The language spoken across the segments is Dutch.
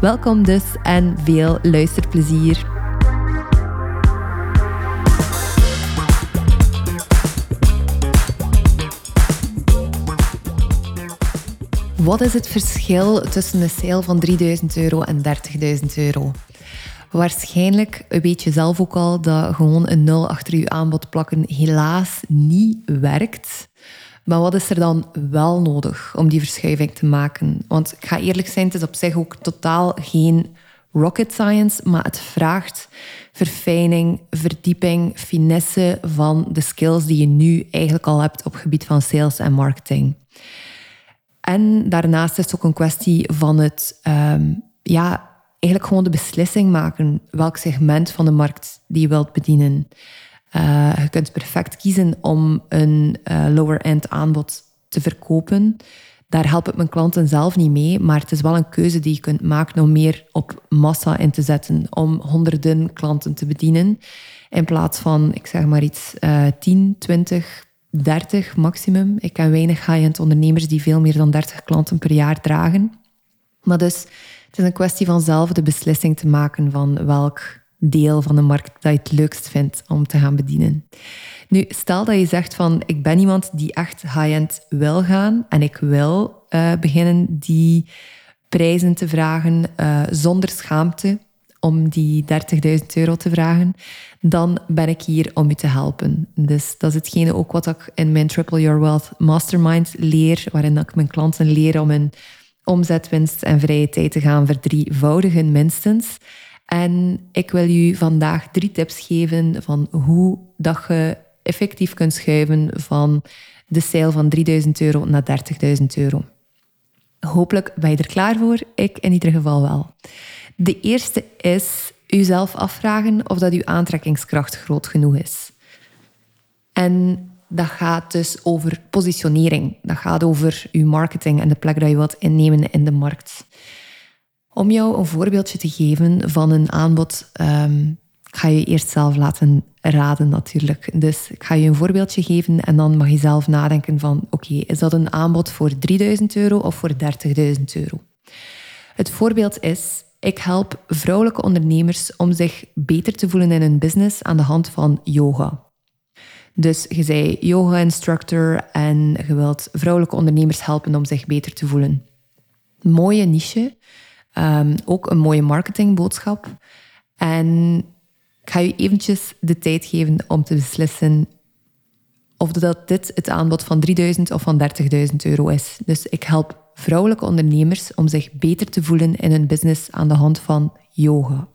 Welkom dus en veel luisterplezier. Wat is het verschil tussen een sale van 3000 euro en 30.000 euro? Waarschijnlijk weet je zelf ook al dat gewoon een nul achter je aanbod plakken helaas niet werkt. Maar wat is er dan wel nodig om die verschuiving te maken? Want ik ga eerlijk zijn, het is op zich ook totaal geen rocket science, maar het vraagt verfijning, verdieping, finesse van de skills die je nu eigenlijk al hebt op gebied van sales en marketing. En daarnaast is het ook een kwestie van het, um, ja, eigenlijk gewoon de beslissing maken welk segment van de markt die je wilt bedienen. Uh, je kunt perfect kiezen om een uh, lower-end aanbod te verkopen. Daar help ik mijn klanten zelf niet mee, maar het is wel een keuze die je kunt maken om meer op massa in te zetten, om honderden klanten te bedienen, in plaats van, ik zeg maar iets, uh, 10, 20, 30 maximum. Ik ken weinig high-end ondernemers die veel meer dan 30 klanten per jaar dragen. Maar dus, het is een kwestie van zelf de beslissing te maken van welk deel van de markt dat je het leukst vindt om te gaan bedienen. Nu, stel dat je zegt van ik ben iemand die echt high-end wil gaan en ik wil uh, beginnen die prijzen te vragen uh, zonder schaamte om die 30.000 euro te vragen, dan ben ik hier om u te helpen. Dus dat is hetgene ook wat ik in mijn Triple Your Wealth Mastermind leer, waarin ik mijn klanten leer om hun omzetwinst en vrije tijd te gaan verdrievoudigen minstens. En ik wil u vandaag drie tips geven van hoe dat je effectief kunt schuiven van de sale van 3000 euro naar 30.000 euro. Hopelijk ben je er klaar voor. Ik in ieder geval wel. De eerste is uzelf afvragen of dat uw aantrekkingskracht groot genoeg is. En dat gaat dus over positionering. Dat gaat over uw marketing en de plek dat je wilt innemen in de markt. Om jou een voorbeeldje te geven van een aanbod, ik ga je eerst zelf laten raden natuurlijk. Dus ik ga je een voorbeeldje geven en dan mag je zelf nadenken van oké, is dat een aanbod voor 3000 euro of voor 30.000 euro? Het voorbeeld is, ik help vrouwelijke ondernemers om zich beter te voelen in hun business aan de hand van yoga. Dus je zei yoga-instructor en je wilt vrouwelijke ondernemers helpen om zich beter te voelen. Mooie niche, um, ook een mooie marketingboodschap. En ik ga je eventjes de tijd geven om te beslissen of dat dit het aanbod van 3000 of van 30.000 euro is. Dus ik help vrouwelijke ondernemers om zich beter te voelen in hun business aan de hand van yoga.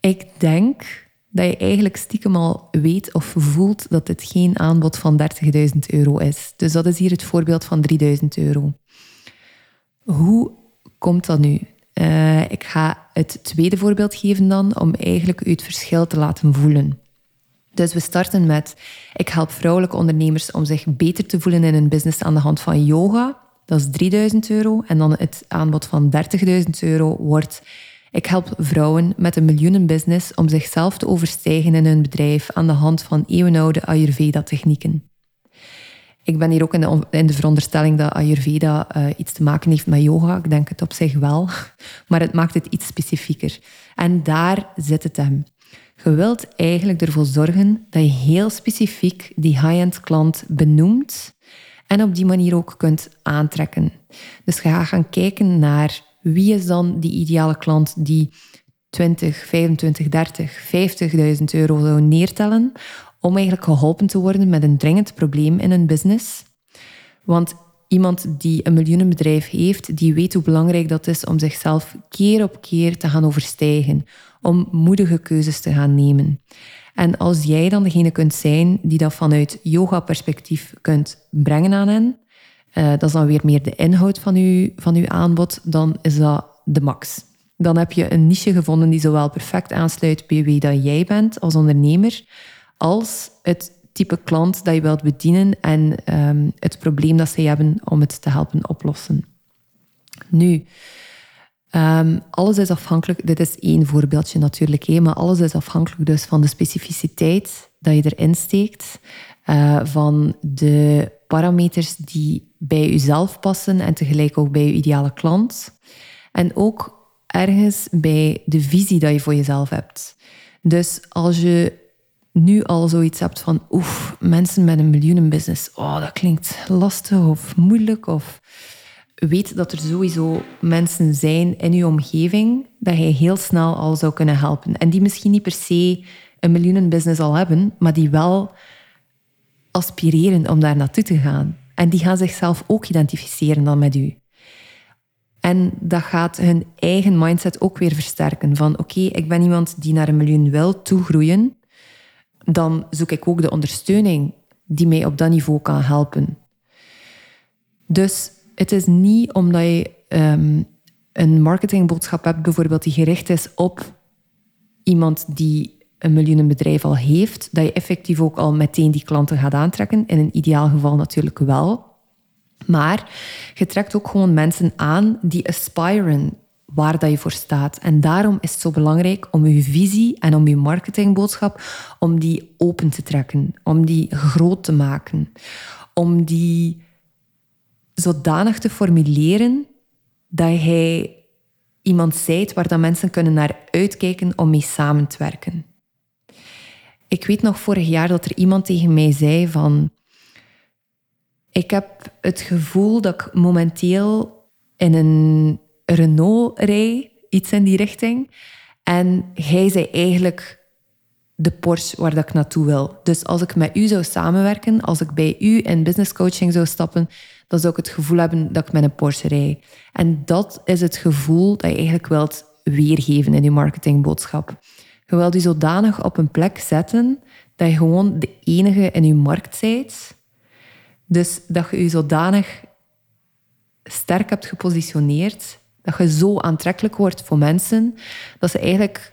Ik denk dat je eigenlijk stiekem al weet of voelt dat dit geen aanbod van 30.000 euro is. Dus dat is hier het voorbeeld van 3.000 euro. Hoe komt dat nu? Uh, ik ga het tweede voorbeeld geven dan, om eigenlijk u het verschil te laten voelen. Dus we starten met, ik help vrouwelijke ondernemers om zich beter te voelen in hun business aan de hand van yoga. Dat is 3000 euro. En dan het aanbod van 30.000 euro wordt, ik help vrouwen met een miljoenenbusiness om zichzelf te overstijgen in hun bedrijf aan de hand van eeuwenoude Ayurveda-technieken. Ik ben hier ook in de, in de veronderstelling dat Ayurveda uh, iets te maken heeft met yoga. Ik denk het op zich wel, maar het maakt het iets specifieker. En daar zit het hem. Je wilt eigenlijk ervoor zorgen dat je heel specifiek die high-end klant benoemt en op die manier ook kunt aantrekken. Dus gaat gaan kijken naar wie is dan die ideale klant die 20, 25, 30, 50.000 euro zou neertellen om eigenlijk geholpen te worden met een dringend probleem in een business. Want iemand die een miljoenenbedrijf heeft, die weet hoe belangrijk dat is om zichzelf keer op keer te gaan overstijgen, om moedige keuzes te gaan nemen. En als jij dan degene kunt zijn die dat vanuit yoga-perspectief kunt brengen aan hen, uh, dat is dan weer meer de inhoud van uw, van uw aanbod, dan is dat de max. Dan heb je een niche gevonden die zowel perfect aansluit bij wie dat jij bent als ondernemer, als het type klant dat je wilt bedienen en um, het probleem dat zij hebben om het te helpen oplossen. Nu, um, alles is afhankelijk, dit is één voorbeeldje natuurlijk, maar alles is afhankelijk dus van de specificiteit dat je erin steekt, uh, van de parameters die bij jezelf passen en tegelijk ook bij je ideale klant. En ook ergens bij de visie dat je voor jezelf hebt. Dus als je nu al zoiets hebt van, oef, mensen met een miljoenenbusiness, oh, dat klinkt lastig of moeilijk, of weet dat er sowieso mensen zijn in je omgeving dat je heel snel al zou kunnen helpen. En die misschien niet per se een miljoenenbusiness al hebben, maar die wel aspireren om daar naartoe te gaan. En die gaan zichzelf ook identificeren dan met u. En dat gaat hun eigen mindset ook weer versterken. Van oké, ik ben iemand die naar een miljoen wil toegroeien. Dan zoek ik ook de ondersteuning die mij op dat niveau kan helpen. Dus het is niet omdat je um, een marketingboodschap hebt, bijvoorbeeld die gericht is op iemand die een miljoenenbedrijf al heeft, dat je effectief ook al meteen die klanten gaat aantrekken. In een ideaal geval natuurlijk wel. Maar je trekt ook gewoon mensen aan die aspiren waar dat je voor staat. En daarom is het zo belangrijk om je visie en om je marketingboodschap, om die open te trekken, om die groot te maken, om die zodanig te formuleren dat hij iemand zijt waar dat mensen kunnen naar uitkijken om mee samen te werken. Ik weet nog vorig jaar dat er iemand tegen mij zei van... Ik heb het gevoel dat ik momenteel in een Renault rij, iets in die richting. En hij zei eigenlijk de Porsche waar dat ik naartoe wil. Dus als ik met u zou samenwerken, als ik bij u in business coaching zou stappen, dan zou ik het gevoel hebben dat ik met een Porsche rij. En dat is het gevoel dat je eigenlijk wilt weergeven in je marketingboodschap. Je wilt je zodanig op een plek zetten dat je gewoon de enige in je markt bent. Dus dat je je zodanig sterk hebt gepositioneerd, dat je zo aantrekkelijk wordt voor mensen, dat ze eigenlijk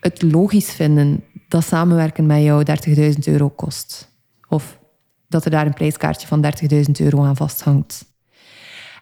het logisch vinden dat samenwerken met jou 30.000 euro kost. Of dat er daar een prijskaartje van 30.000 euro aan vasthangt.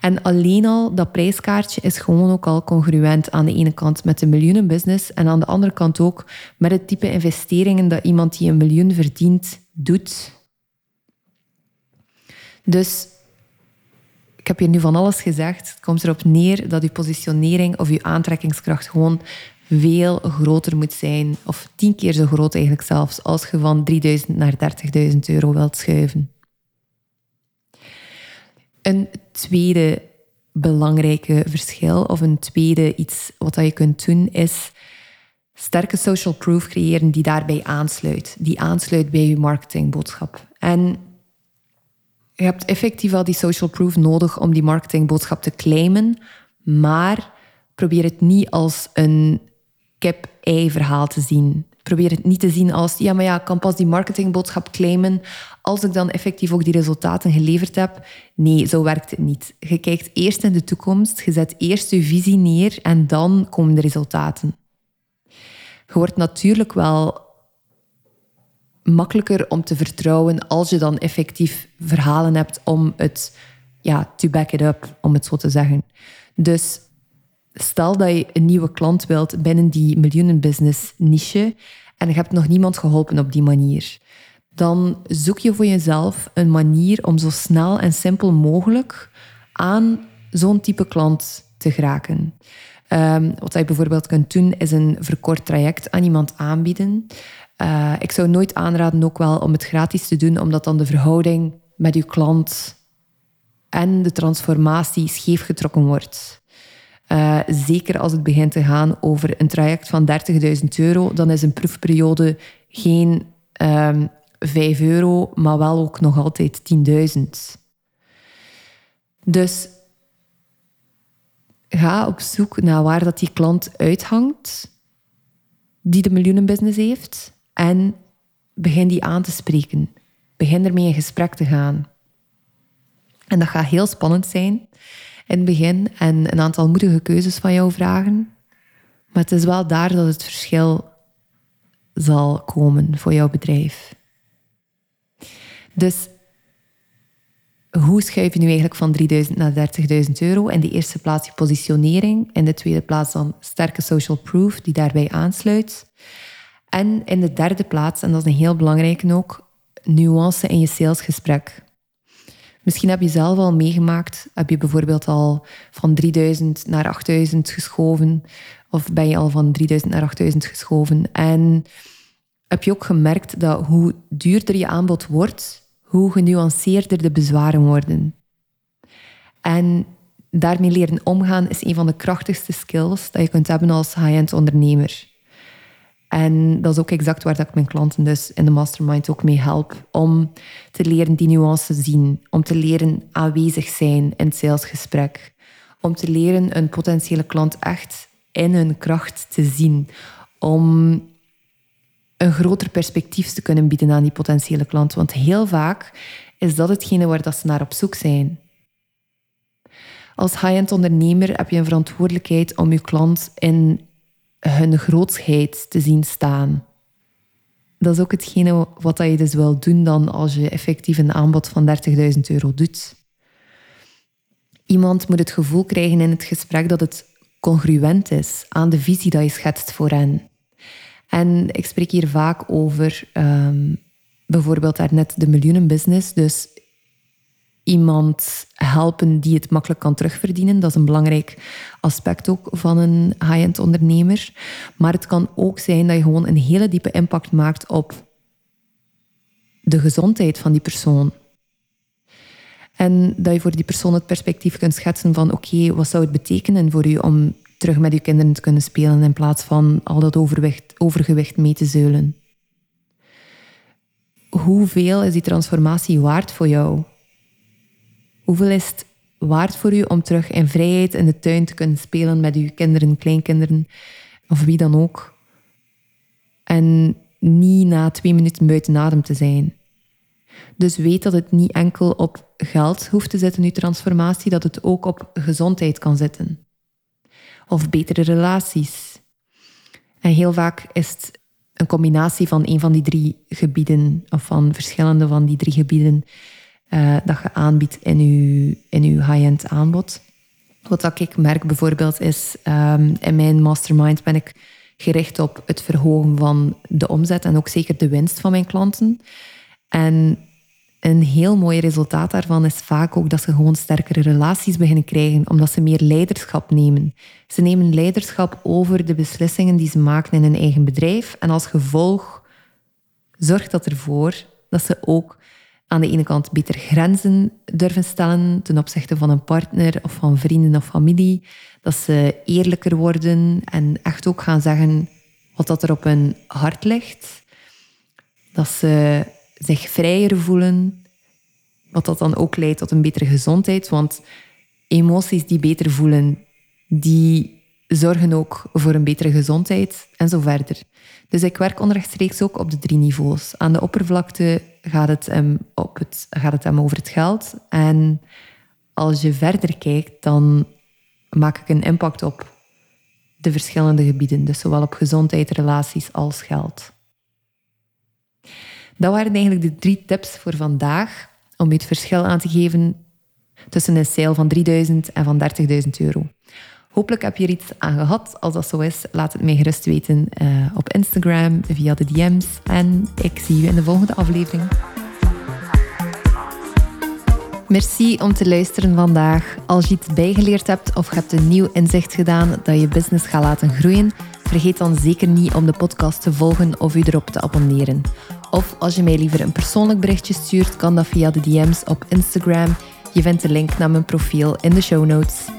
En alleen al dat prijskaartje is gewoon ook al congruent aan de ene kant met de miljoenenbusiness en aan de andere kant ook met het type investeringen dat iemand die een miljoen verdient doet. Dus ik heb hier nu van alles gezegd. Het komt erop neer dat je positionering of je aantrekkingskracht gewoon veel groter moet zijn. Of tien keer zo groot eigenlijk zelfs, als je van 3000 naar 30.000 euro wilt schuiven. Een tweede belangrijke verschil, of een tweede iets wat je kunt doen, is sterke social proof creëren die daarbij aansluit. Die aansluit bij je marketingboodschap. En je hebt effectief al die social proof nodig om die marketingboodschap te claimen, maar probeer het niet als een kip-ei-verhaal te zien. Probeer het niet te zien als, ja, maar ja, ik kan pas die marketingboodschap claimen als ik dan effectief ook die resultaten geleverd heb. Nee, zo werkt het niet. Je kijkt eerst in de toekomst, je zet eerst je visie neer en dan komen de resultaten. Je wordt natuurlijk wel makkelijker om te vertrouwen als je dan effectief verhalen hebt om het ja, to back it up, om het zo te zeggen. Dus stel dat je een nieuwe klant wilt binnen die miljoenenbusiness niche en je hebt nog niemand geholpen op die manier, dan zoek je voor jezelf een manier om zo snel en simpel mogelijk aan zo'n type klant te geraken. Um, wat je bijvoorbeeld kunt doen, is een verkort traject aan iemand aanbieden. Uh, ik zou nooit aanraden ook wel om het gratis te doen, omdat dan de verhouding met je klant en de transformatie scheef getrokken wordt. Uh, zeker als het begint te gaan over een traject van 30.000 euro, dan is een proefperiode geen um, ehm, 5 euro, maar wel ook nog altijd 10.000. Dus ga op zoek naar waar dat die klant uithangt, die de miljoenenbusiness heeft, en begin die aan te spreken. Begin ermee in gesprek te gaan. En dat gaat heel spannend zijn in het begin en een aantal moedige keuzes van jou vragen. Maar het is wel daar dat het verschil zal komen voor jouw bedrijf. Dus hoe schuif je nu eigenlijk van 3000 naar 30.000 euro? In de eerste plaats je positionering. In de tweede plaats dan sterke social proof die daarbij aansluit. En in de derde plaats, en dat is een heel belangrijke ook, nuance in je salesgesprek. Misschien heb je zelf al meegemaakt, heb je bijvoorbeeld al van 3000 naar 8000 geschoven, of ben je al van 3000 naar 8000 geschoven. En heb je ook gemerkt dat hoe duurder je aanbod wordt, hoe genuanceerder de bezwaren worden. En daarmee leren omgaan is een van de krachtigste skills dat je kunt hebben als high-end ondernemer. En dat is ook exact waar dat ik mijn klanten dus in de mastermind ook mee help. Om te leren die nuances zien. Om te leren aanwezig zijn in het salesgesprek. Om te leren een potentiële klant echt in hun kracht te zien. Om een groter perspectief te kunnen bieden aan die potentiële klant. Want heel vaak is dat hetgene waar dat ze naar op zoek zijn. Als high-end ondernemer heb je een verantwoordelijkheid om je klant in hun grootsheid te zien staan. Dat is ook hetgene wat je dus wil doen dan als je effectief een aanbod van 30.000 euro doet. Iemand moet het gevoel krijgen in het gesprek dat het congruent is aan de visie dat je schetst voor hen. En ik spreek hier vaak over um, bijvoorbeeld daarnet de miljoenenbusiness. Dus iemand helpen die het makkelijk kan terugverdienen. Dat is een belangrijk aspect ook van een high-end ondernemer. Maar het kan ook zijn dat je gewoon een hele diepe impact maakt op de gezondheid van die persoon. En dat je voor die persoon het perspectief kunt schetsen van oké, wat zou het betekenen voor u om terug met je kinderen te kunnen spelen in plaats van al dat overgewicht mee te zeulen. Hoeveel is die transformatie waard voor jou? Hoeveel is het waard voor u om terug in vrijheid in de tuin te kunnen spelen met uw kinderen, kleinkinderen of wie dan ook? En niet na twee minuten buiten adem te zijn. Dus weet dat het niet enkel op geld hoeft te zitten, uw transformatie, dat het ook op gezondheid kan zitten of betere relaties. En heel vaak is het een combinatie van een van die drie gebieden, of van verschillende van die drie gebieden, uh, dat je aanbiedt in je, in uw high-end aanbod. Wat ik merk bijvoorbeeld is, um, in mijn mastermind ben ik gericht op het verhogen van de omzet en ook zeker de winst van mijn klanten. En een heel mooi resultaat daarvan is vaak ook dat ze gewoon sterkere relaties beginnen krijgen, omdat ze meer leiderschap nemen. Ze nemen leiderschap over de beslissingen die ze maken in hun eigen bedrijf. En als gevolg zorgt dat ervoor dat ze ook aan de ene kant beter grenzen durven stellen ten opzichte van een partner of van vrienden of familie. Dat ze eerlijker worden en echt ook gaan zeggen wat dat er op hun hart ligt. Dat ze zich vrijer voelen. Wat dat dan ook leidt tot een betere gezondheid. Want emoties die beter voelen, die zorgen ook voor een betere gezondheid en zo verder. Dus ik werk onrechtstreeks ook op de drie niveaus. Aan de oppervlakte gaat het hem, op het, gaat het over het geld. En als je verder kijkt, dan maak ik een impact op de verschillende gebieden. Dus zowel op gezondheid, relaties als geld. Dat waren eigenlijk de drie tips voor vandaag om je het verschil aan te geven tussen een sale van 3000 en van 30.000 euro. Hopelijk heb je er iets aan gehad. Als dat zo is, laat het mij gerust weten uh, op Instagram, via de DM's. En ik zie je in de volgende aflevering. Merci om te luisteren vandaag. Als je iets bijgeleerd hebt of hebt een nieuw inzicht gedaan dat je business gaat laten groeien, vergeet dan zeker niet om de podcast te volgen of u erop te abonneren. Of als je mij liever een persoonlijk berichtje stuurt, kan dat via de DM's op Instagram. Je vindt de link naar mijn profiel in de show notes.